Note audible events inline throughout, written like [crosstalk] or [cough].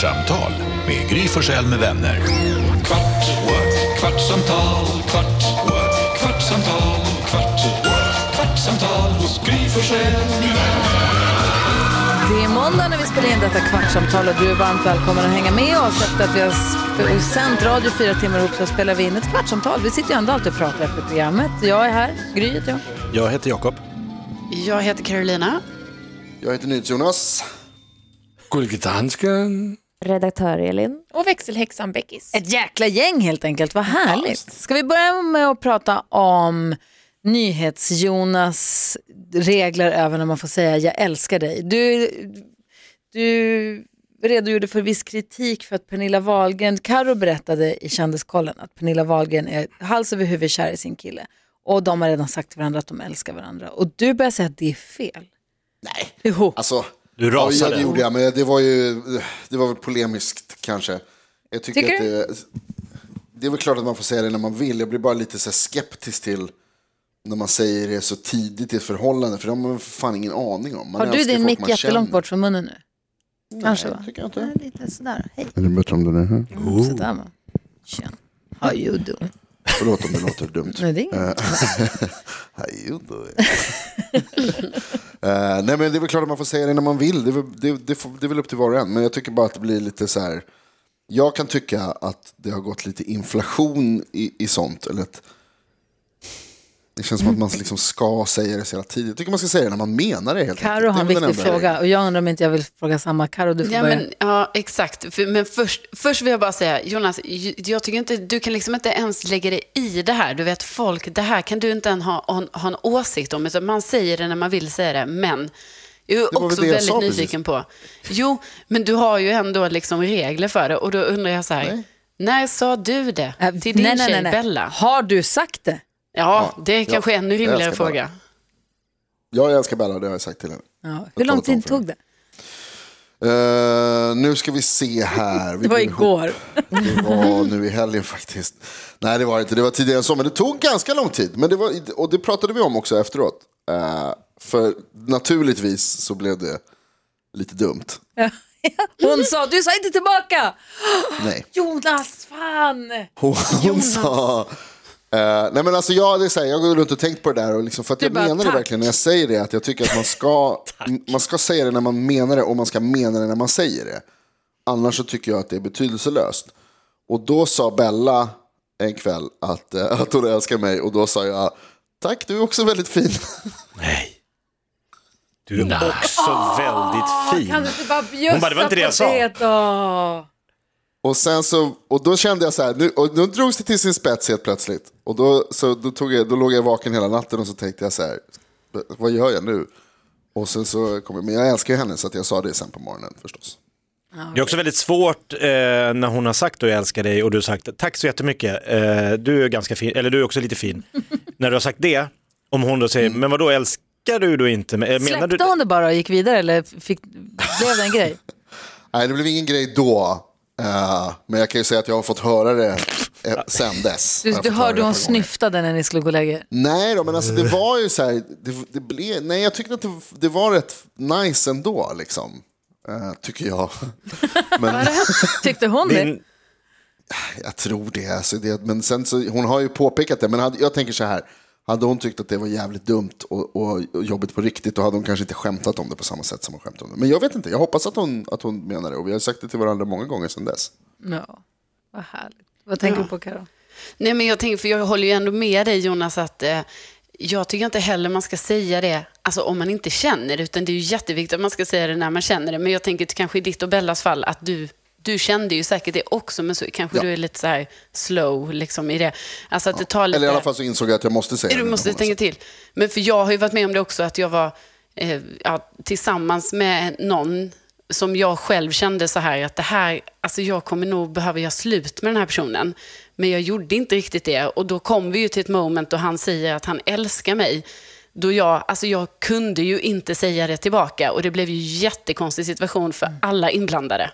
Kvartsamtal med Gry Forssell med vänner. Kvart, what? kvartsamtal, kvart, what? kvartsamtal, kvart, what? kvartsamtal hos Gry Forssell med vänner. Det är måndag när vi spelar in detta kvartsamtal och du är varmt välkommen att hänga med oss efter att vi har sänt radio fyra timmar ihop så spelar vi in ett kvartsamtal. Vi sitter ju ändå alltid och pratar efter programmet. Jag är här, Gry heter jag. Jag heter Jakob. Jag heter Carolina. Jag heter NyhetsJonas. Gullige dansken. Redaktör Elin. Och växelhäxan Beckis. Ett jäkla gäng helt enkelt, vad härligt. Ska vi börja med att prata om NyhetsJonas regler över när man får säga jag älskar dig. Du, du redogjorde för viss kritik för att Pernilla Wahlgren, Karo berättade i Kändiskollen att Pernilla Wahlgren är hals över huvud kär i sin kille. Och de har redan sagt till varandra att de älskar varandra. Och du börjar säga att det är fel. Nej. Jo. Alltså, Du rasade. ja, det gjorde jag, men det var ju det var väl polemiskt kanske. Jag tycker, Tycker att det, det är väl klart att man får säga det när man vill. Jag blir bara lite så här skeptisk till när man säger det så tidigt i ett förhållande, för det har man fan ingen aning om. Man Har du din mick jättelångt bort från munnen nu? Kanske va? tycker jag inte. Nej, lite sådär. Hej. Är det bättre om den är här? Sådär va. Tjena. How you doing? Förlåt om det låter [laughs] dumt. Nej, det är inget. [laughs] [laughs] Eh, nej men det är väl klart att man får säga det när man vill. Det är, väl, det, det, får, det är väl upp till var och en. Men jag tycker bara att det blir lite så här. Jag kan tycka att det har gått lite inflation i, i sånt. Eller att det känns som att man liksom ska säga det så hela tiden. Jag tycker man ska säga det när man menar det helt Karo har en viktig fråga och jag undrar om inte jag vill fråga samma. Karo, du får Ja, börja. men, ja exakt. För, men först, först vill jag bara säga, Jonas, jag tycker inte, du kan liksom inte ens lägga dig i det här. Du vet, folk, det här kan du inte ens ha, ha, ha en åsikt om. Utan man säger det när man vill säga det. Men jag är också det jag väldigt sa nyfiken på. Jo, men du har ju ändå liksom regler för det. Och då undrar jag så här, Nej. när sa du det Äh, till din nej, nej, tjej nej, nej. Bella? Har du sagt det? Ja, det är ja, kanske en ännu jag rimligare fråga. Jag älskar Bella, det har jag sagt till henne. Ja. Hur lång tid tog det? Eh, nu ska vi se här. [laughs] Vi Det var igår. [laughs] Det var nu i helgen faktiskt. Nej, det var inte. Det var tidigare än så, men det tog ganska lång tid. Men det var, och det pratade vi om också efteråt. Eh, för naturligtvis så blev det lite dumt. [laughs] Hon sa, du sa inte tillbaka! Nej. [gasps] Jonas, fan! Hon, hon sa... eh, nej men alltså jag, det är här, jag går runt och tänkt på det där och liksom, för att Du jag bara, menar det tack. verkligen när jag säger det att jag tycker att man ska, [laughs] man ska säga det när man menar det och man ska mena det när man säger det. Annars så tycker jag att det är betydelselöst. Och då sa Bella en kväll att, eh, att hon älskar mig och då sa jag tack du är också väldigt fin. [laughs] Nej. Du är också väldigt fin. Kan du inte bara bjussa Hon bara, det var inte det jag sa. det då? Och sen så, och då kände jag så här, nu, och då drogs det till sin spets helt plötsligt. Och då, så, då, tog jag, då låg jag vaken hela natten och så tänkte jag så här, vad gör jag nu? Och sen så kom jag, men jag älskar henne så att jag sa det sen på morgonen förstås. Det är också väldigt svårt eh, när hon har sagt att jag älskar dig och du har sagt tack så jättemycket, eh, du är ganska fin, eller du är också lite fin. [laughs] när du har sagt det, om hon då säger, men vad då älskar du då inte? Men, eh, Menar Släppte du? hon det bara och gick vidare eller fick, blev det en grej? [laughs] Nej, det blev ingen grej då. Eh, men jag kan ju säga att jag har fått höra det eh, sen dess. Du, du hörde hon snyftade när ni skulle gå och lägga? Nej då, men alltså det var ju så här, det, det blev, nej jag tyckte att det, det var rätt nice ändå liksom. Eh, tycker jag. [laughs] Men Tyckte hon det? Jag tror det, alltså det. Men sen så, hon har ju påpekat det, men jag tänker så här. Hade hon tyckt att det var jävligt dumt och, och, och jobbigt på riktigt, då hade hon kanske inte skämtat om det på samma sätt som hon skämtade om det. Men jag vet inte, jag hoppas att hon, att hon menar det. Och vi har sagt det till varandra många gånger sedan dess. Ja, vad härligt. Vad tänker du på Karo? Nej, men jag tänker, för jag håller ju ändå med dig Jonas, att eh, jag tycker inte heller man ska säga det alltså, om man inte känner det, utan det är ju jätteviktigt att man ska säga det när man känner det. Men jag tänker kanske i ditt och Bellas fall att du, du kände ju säkert det också, men så kanske Ja. du är lite så här slow liksom, i det. Alltså att det tar lite... Eller i alla fall så insåg jag att jag måste säga Du det. måste tänka till. Men för jag har ju varit med om det också, att jag var eh, ja, tillsammans med någon som jag själv kände så här att det här, alltså jag kommer nog behöva göra slut med den här personen. Men jag gjorde inte riktigt det och då kom vi ju till ett moment då han säger att han älskar mig. Då jag, alltså jag kunde ju inte säga det tillbaka och det blev ju en jättekonstig situation för alla inblandade.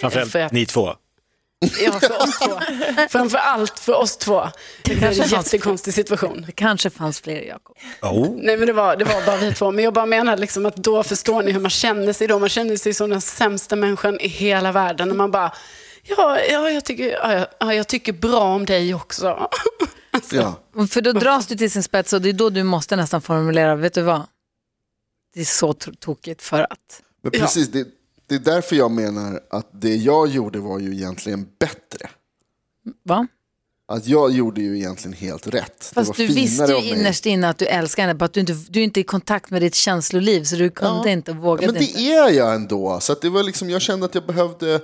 Framförallt För att- ni två. Ja, för oss två. [laughs] Framför allt för oss två. Det är kanske en jättekonstig situation. Det kanske fanns fler Jakob. Oh. Nej men det var, det var bara vi två. Men jag bara menar liksom att då förstår ni hur man känner sig då. Man känner sig som den sämsta människan i hela världen. När man bara, ja, ja, jag, tycker, ja, ja, jag tycker bra om dig också. [laughs] Ja. För då dras du till sin spets och det är då du måste nästan formulera, vet du vad? Det är så to- tokigt för att. Men precis, det, det är därför jag menar att det jag gjorde var ju egentligen bättre. Va? Att jag gjorde ju egentligen helt rätt. det Fast du visste ju innerst inne att du älskar henne, bara att du inte du är inte i kontakt med ditt känsloliv så du kunde inte och vågade Men det inte. är jag ändå. Så det var liksom, jag kände att jag behövde,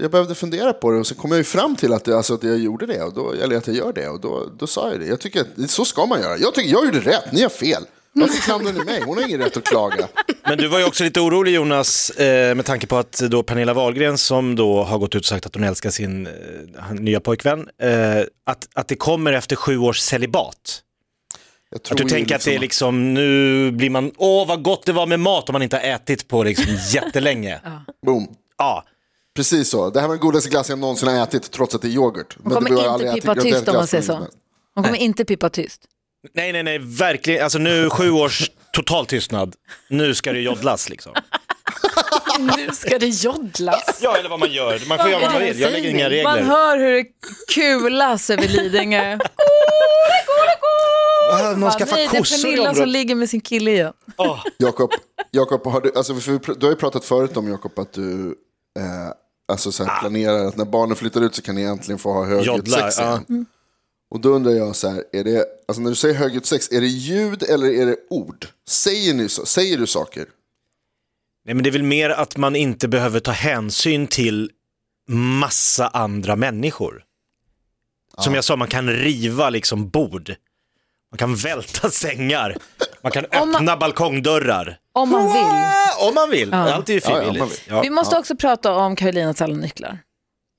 jag behövde fundera på det och så kom jag ju fram till att, det, alltså, att jag gjorde det, och då, eller att jag gör det. Och då, då sa jag det. Jag tycker att så ska man göra. Jag tycker jag gjorde rätt, ni har fel. Varför klandrar ni mig? Hon har ingen rätt att klaga. Men du var ju också lite orolig Jonas eh, med tanke på att då Pernilla Wahlgren som då har gått ut och sagt att hon älskar sin eh, nya pojkvän, eh, att, att det kommer efter sju års celibat. Jag tror Att du tänker att det är liksom, nu blir man, åh vad gott det var med mat om man inte har ätit på liksom [laughs] jättelänge. Boom. Ja, Precis så. Det här var den godaste glass jag någonsin har ätit, trots att det är yoghurt. Hon kommer inte pippa tyst om man säger så. Hon kommer inte pippa tyst. Nej nej nej, verkligen, alltså nu sju års total tystnad, nu ska det joddlas liksom. nu ska det joddlas. Ja eller vad man gör, man får göra vad man vill, jag lägger inga Man regler. hör hur det kulas över Lidingö. [laughs] Ah, Någon ska Nej, det är Pernilla som ligger med sin kille igen. Jakob, Jakob har du, alltså, för du har ju pratat förut om Jakob att du eh, alltså, så här, planerar att när barnen flyttar ut så kan ni äntligen få ha högljutt sex ja. igen. Och då undrar jag så här, är det, alltså, när du säger högljutt sex, är det ljud eller är det ord? Säger, ni så, säger du saker? Nej men det är väl mer att man inte behöver ta hänsyn till massa andra människor. Som jag sa, man kan riva liksom bord. Man kan välta sängar. Man kan Om man- öppna balkongdörrar. Om man vill. Om man vill. Allt är ju Ja, ja, frivilligt. vill. Ja, Vi måste också prata om Karolinas alla nycklar.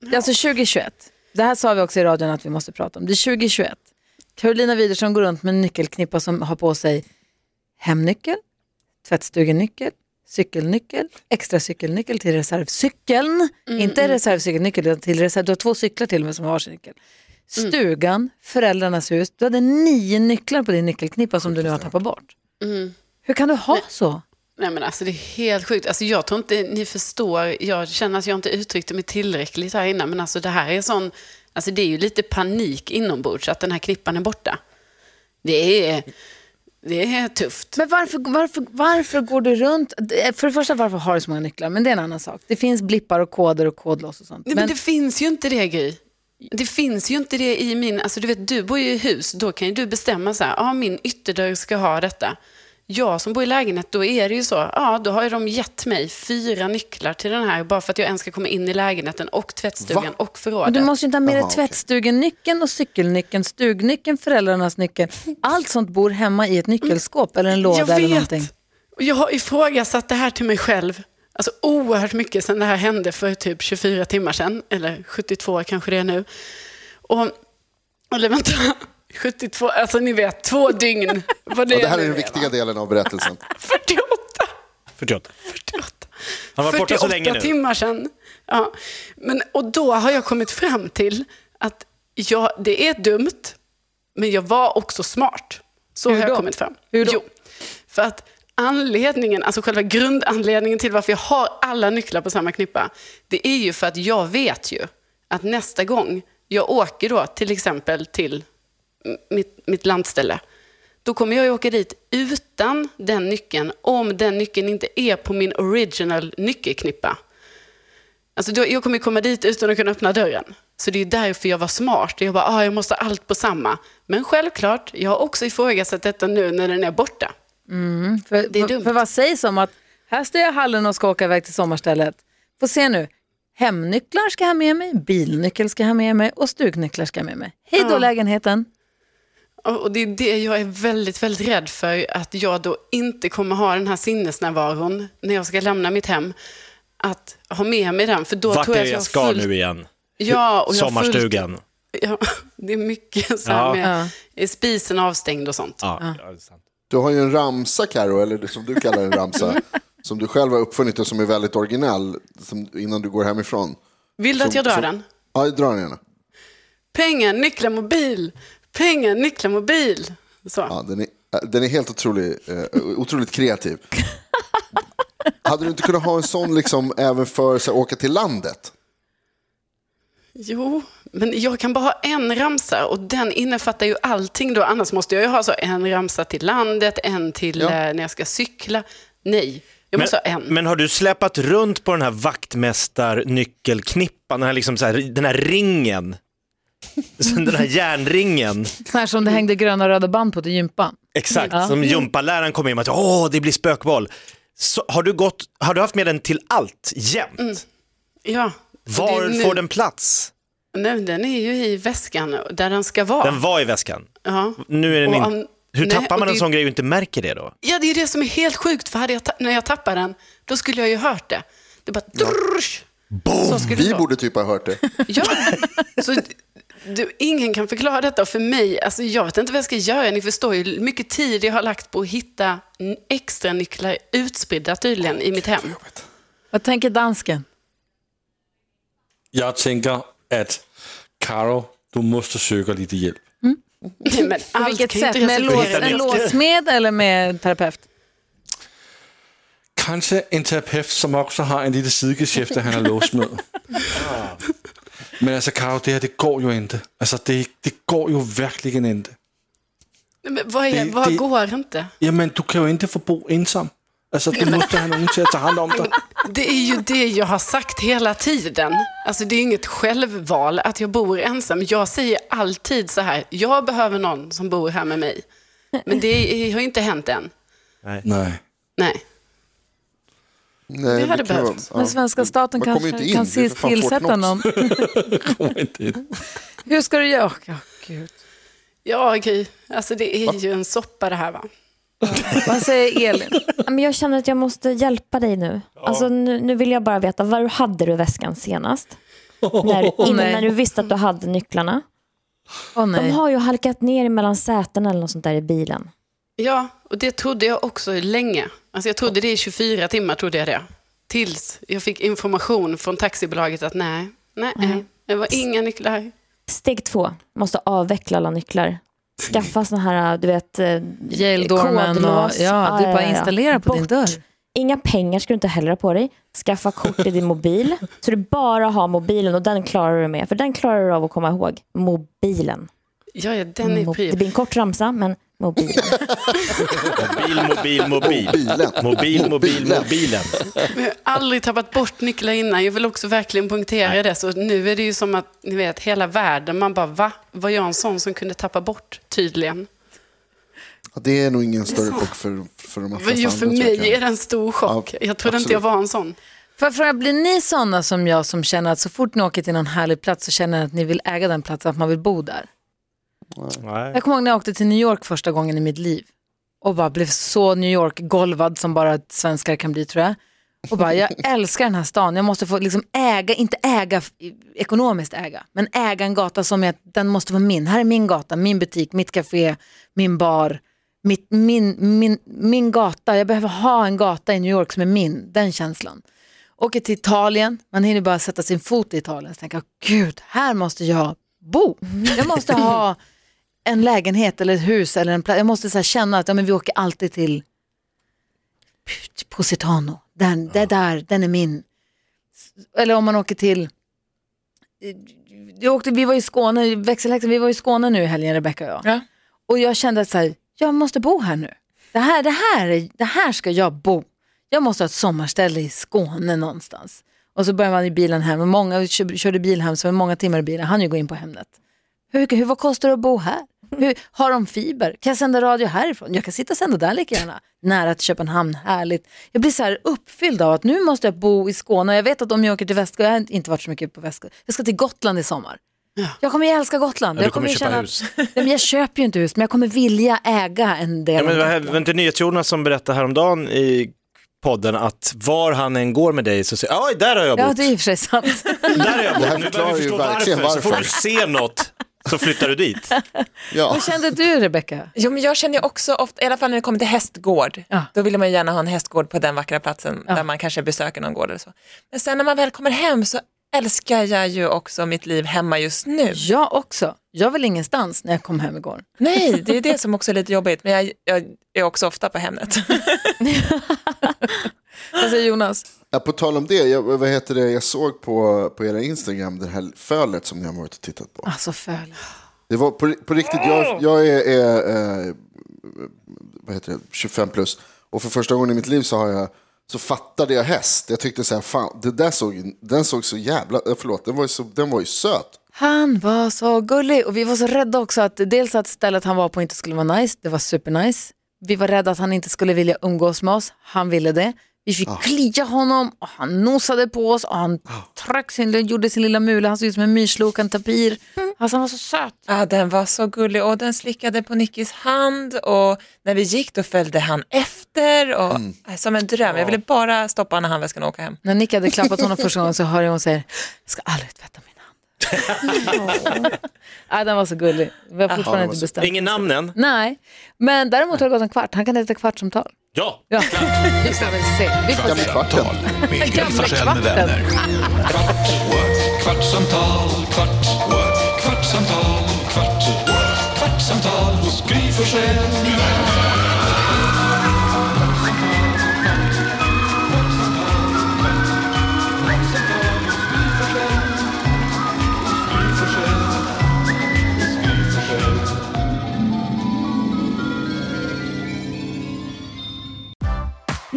Det är alltså 2021. Det här sa vi också i radion att vi måste prata om. Det är 2021. Carolina Widerström går runt med en nyckelknippa som har på sig hemnyckel, tvättstugenyckel, cykelnyckel, extra cykelnyckel till reservcykeln. Inte reservcykelnyckel utan till reserv. Du har två cyklar till och med som har varsin nyckel. Stugan, föräldrarnas hus. Du hade nio nycklar på din nyckelknippa som du nu har tappat bort. Hur kan du ha så? Nej men alltså det är helt sjukt. Alltså jag tror inte ni förstår. Jag känner att jag inte uttryckte mig tillräckligt här innan. Men alltså det här är sån, alltså det är ju lite panik inombords att den här knippan är borta. Det är, det är tufft. Men varför, varför, varför går du runt? För det första, varför har du så många nycklar? Men det är en annan sak. Det finns blippar och koder och kodlås och sånt. Nej, men det finns ju inte det Gry. Det finns ju inte det i min, alltså du vet du bor ju i hus, då kan ju du bestämma så här, ja min ytterdörr ska ha detta. Jag som bor i lägenhet, då är det ju så, ja då har ju de gett mig fyra nycklar till den här bara för att jag ens ska komma in i lägenheten och tvättstugan Va? och men förrådet. du måste ju inte ha med dig tvättstugenyckeln och cykelnyckeln, stugnyckeln, föräldrarnas nyckel. Allt sånt bor hemma i ett nyckelskåp eller en låda jag eller vet. någonting. Och jag har ifrågasatt det här till mig själv. Alltså oerhört mycket sedan det här hände för typ 24 timmar sedan. Eller 72 kanske det är nu. Och, eller vänta, 72, alltså ni vet, två dygn. Vad Ja, det här är den viktiga delen av berättelsen. 48. 48. 48. Han varit borta så länge nu. timmar sedan. Ja. Men, och då har jag kommit fram till att ja, det är dumt, men jag var också smart. Så Hur har jag då? kommit fram. Hur då? Jo, för att anledningen, alltså själva grundanledningen till varför jag har alla nycklar på samma knippa, det är ju för att jag vet ju att nästa gång jag åker då till exempel till mitt, mitt landställe, då kommer jag ju åka dit utan den nyckeln om den nyckeln inte är på min original nyckelknippa. Alltså då, jag kommer ju komma dit utan att kunna öppna dörren. Så det är därför jag var smart. Jag bara, ah, jag måste ha allt på samma. Men självklart, jag har också ifrågasatt detta nu när den är borta. För, Det är dumt. för vad sägs om att här står jag i hallen och ska åka iväg till sommarstället. Få se nu, hemnycklar ska jag ha med mig, bilnyckel ska jag ha med mig och stugnycklar ska jag ha med mig. Hej då Ja. lägenheten. Och det är det jag är väldigt, väldigt rädd för. Att jag då inte kommer ha den här sinnesnärvaron när jag ska lämna mitt hem. Att ha med mig den. För då Vart tror jag att jag jag ska har fullt- nu igen? Ja, och jag har fullt- Sommarstugan. Ja, [laughs] det är mycket så här Ja. med är spisen avstängd och sånt. Ja, ja. Du har ju en ramsa, Karo, eller som du kallar en ramsa, [laughs] som du själv har uppfunnit och som är väldigt originell som, innan du går hemifrån. Vill du att Som- jag drar som- den? Ja, dra den gärna. Pengar, nycklar, mobil. Pengar, nycklar, mobil. Så. Ja, den, är, äh, den är helt otrolig, eh, otroligt kreativ. Hade du inte kunnat ha en sån liksom även för att åka till landet? Jo, men jag kan bara ha en ramsa och den innefattar ju allting då. Annars måste jag ju ha så en ramsa till landet, en till Ja. eh, när jag ska cykla. Nej, jag måste Men, ha en. men har du släpat runt på den här vaktmästarnyckelknippan, den här, liksom så här, den här ringen? [laughs] Så Den här järnringen, Sån här som det hängde gröna och röda band på till gympan. exakt, Ja. som gympaläraren kom in med att åh, det blir spökboll. Så har, du gått, har du haft med den till allt, jämt? Ja. och Var nu- får den plats? Nej, den är ju i väskan där den ska vara. Den var i väskan. ja. Nu är den in... Hur nej, tappar och man en det- sån grej och inte märker det då? ja, det är det som är helt sjukt. För hade jag ta- när jag tappade den, då skulle jag ju hört det. Det bara... Skulle det Vi borde typ ha hört det. Ja, så du, ingen kan förklara detta. För mig, alltså jag vet inte vad jag ska göra. Ni förstår ju hur mycket tid jag har lagt på att hitta extra nycklar utspridda tydligen i mitt hem. Vad tänker dansken? Jeg tænker, at Caro, du måste söka lite hjälp. Nej, men På vilket sätt? Med lås, en låsmed eller med terapeut? Kanske en terapeut, som också har en lille sidegeschäft, där han är låst med. [laughs] Men alltså Caro, det här det går ju inte. Alltså det, det går ju verkligen inte. Nej, Men vad, är, Det- vad det- går inte? Jamen, du kan ju inte få bo ensam. Alltså du måste ha någon till att ta hand om dig. [laughs] Det är ju det jag har sagt hela tiden. Alltså det är inget självval att jag bor ensam. Jag säger alltid så här, jag behöver någon som bor här med mig. Men det har ju inte hänt än. Nej. Nej. Nej, Det hade vara- behövts. ja. Men svenska staten Man kanske in, kan det se tillsätta någon. [laughs] Kommer inte in. [laughs] Hur ska du göra? Ja, gud. Ja, Gry. Alltså det är ju en soppa det här va. Vad säger Elin? Ja, Men jag känner att jag måste hjälpa dig nu. Alltså, nu, nu vill jag bara veta, var hade du väskan senast? När, innan, nej. när du visste att du hade nycklarna. Åh De nej. har ju halkat ner mellan sätena eller något sånt där i bilen. Ja, och det trodde jag också länge. Alltså jag trodde det i 24 timmar, trodde jag det. Tills jag fick information från taxibolaget att nej, nej, nej. det var inga nycklar. Steg två, måste avveckla alla nycklar. Skaffa såna här, du vet, eh, Jaildormen och kodlås. ja, du Ja, bara ja, ja. installera på din Bort. dörr. Inga pengar ska du inte heller ha på dig. Skaffa kort i din mobil. Så du bara har mobilen och den klarar du med. För den klarar du av att komma ihåg. Mobilen. Ja, ja, den är Mo- prio. det blir en kort ramsa, men mobilen. Mobil, mobil, mobil. Mobilen. Mobil, mobil, Mobilen. jag har aldrig tappat bort nycklar innan. Jag vill också verkligen punktera det. Så nu är det ju som att, ni vet, hela världen, man bara, va? Var jag en sån som kunde tappa bort, tydligen? Ja, det är nog ingen större chock för, för de flesta Jo, för andra, mig är det en stor chock. Ja, jag trodde inte absolut. jag var en sån. Jag fråga, blir ni sådana som jag som känner att så fort ni åker till någon härlig plats så känner ni att ni vill äga den platsen, att man vill bo där? Nej. Jag kommer ihåg när jag åkte till New York första gången i mitt liv och bara blev så New York-golvad som bara svenskar kan bli tror jag. Och bara, jag [laughs] älskar den här stan, jag måste få liksom äga, inte äga ekonomiskt äga, men äga en gata som är, den måste vara min. Här är min gata, min butik, mitt café, min bar, mitt, min, min, min gata. Jag behöver ha en gata i New York som är min, den känslan. Åker till Italien, man hinner bara sätta sin fot i Italien och tänka, gud, här måste jag bo. Jag måste ha en lägenhet eller ett hus eller en plats. Jag måste så känna att ja, men vi åker alltid till Positano. Den, det där, den är min. Eller om man åker till... Jag åkte, vi var i Skåne, växelhäxan, vi var i Skåne nu i helgen, Rebecca och jag. Ja. Och jag kände att så här, jag måste bo här nu. Det här, det, här, är- det här ska jag bo. Jag måste ha ett sommarställe i Skåne någonstans. Och så började man i bilen hem, och många kör- körde bil hem, så var många timmar i bilen, han ju gå in på Hemnet. Hur, hur, vad kostar det att bo här? Hur, har de fiber? Kan jag sända radio härifrån? Jag kan sitta och sända där lika gärna. Nära till Köpenhamn, härligt. Jag blir så här uppfylld av att nu måste jag bo i Skåne. Jag vet att om jag åker till västkusten, jag har inte varit så mycket på västkusten, jag ska till Gotland i sommar. Jag kommer ju älska Gotland. Ja, du jag kommer ju köpa känna hus. Nej, men jag köper ju inte hus, men jag kommer vilja äga en del Ja, men det var inte NyhetsJonas som berättade häromdagen i podden att var han än går med dig så säger oj där har jag Ja, bott. det är i och för sig sant. Där har jag Det här bott. Nu förklarar börjar vi ju förstå verkligen varför. Så får varför. du se något så flyttar du dit. Ja. Vad kände du, Rebecca? Jo, men jag känner också ofta, i alla fall när det kommer till hästgård, Ja. då vill man gärna ha en hästgård på den vackra platsen där man kanske besöker någon gård eller så. Men sen när man väl kommer hem så älskar jag ju också mitt liv hemma just nu. Jag också. Jag var ingenstans när jag kom hem igår. Nej, det är det [laughs] som också är lite jobbigt, men jag, jag är också ofta på Hemnet. [laughs] Vad säger Jonas? Ja, på tal om det, jag, vad heter det, jag såg på, på era Instagram det här fölet som ni har varit och tittat på. Alltså föl. Det var på, på riktigt, jag, jag är, är eh, vad heter det, 25 plus. Och för första gången i mitt liv så, har jag, så fattade jag häst. Jag tyckte så här, fan, det där såg, den såg så jävla, eh, förlåt, den var ju, så, den var ju söt. Han var så gullig och vi var så rädda också att dels att stället han var på inte skulle vara nice, det var supernice. Vi var rädda att han inte skulle vilja umgås med oss, han ville det. Vi fick klia honom och han nosade på oss och han tryckte sin, gjorde sin lilla mula, han såg ut som en myrslok, en tapir. Alltså han var så söt. Ja, den var så gullig och den slickade på Nickis hand och när vi gick då följde han efter och äh, som en dröm. Jag ville bara stoppa när handväskan och åka hem. När Nick hade klappat honom första gången så hörde jag hon säga, jag ska aldrig tvätta min hand. Ja, den var så gullig. Vi har fortfarande inte så- bestämt. Ingen namn än? Nej, men däremot har det gått en kvart. Han kan heta kvartsamtal. Ja. Ja, vi får väl se. Vi får se. Kvartsamtal med Gry Forssell med vänner. Kvart, what? kvartsamtal, kvart, what? kvartsamtal, kvart, what? kvartsamtal hos Gry Forssell med vänner.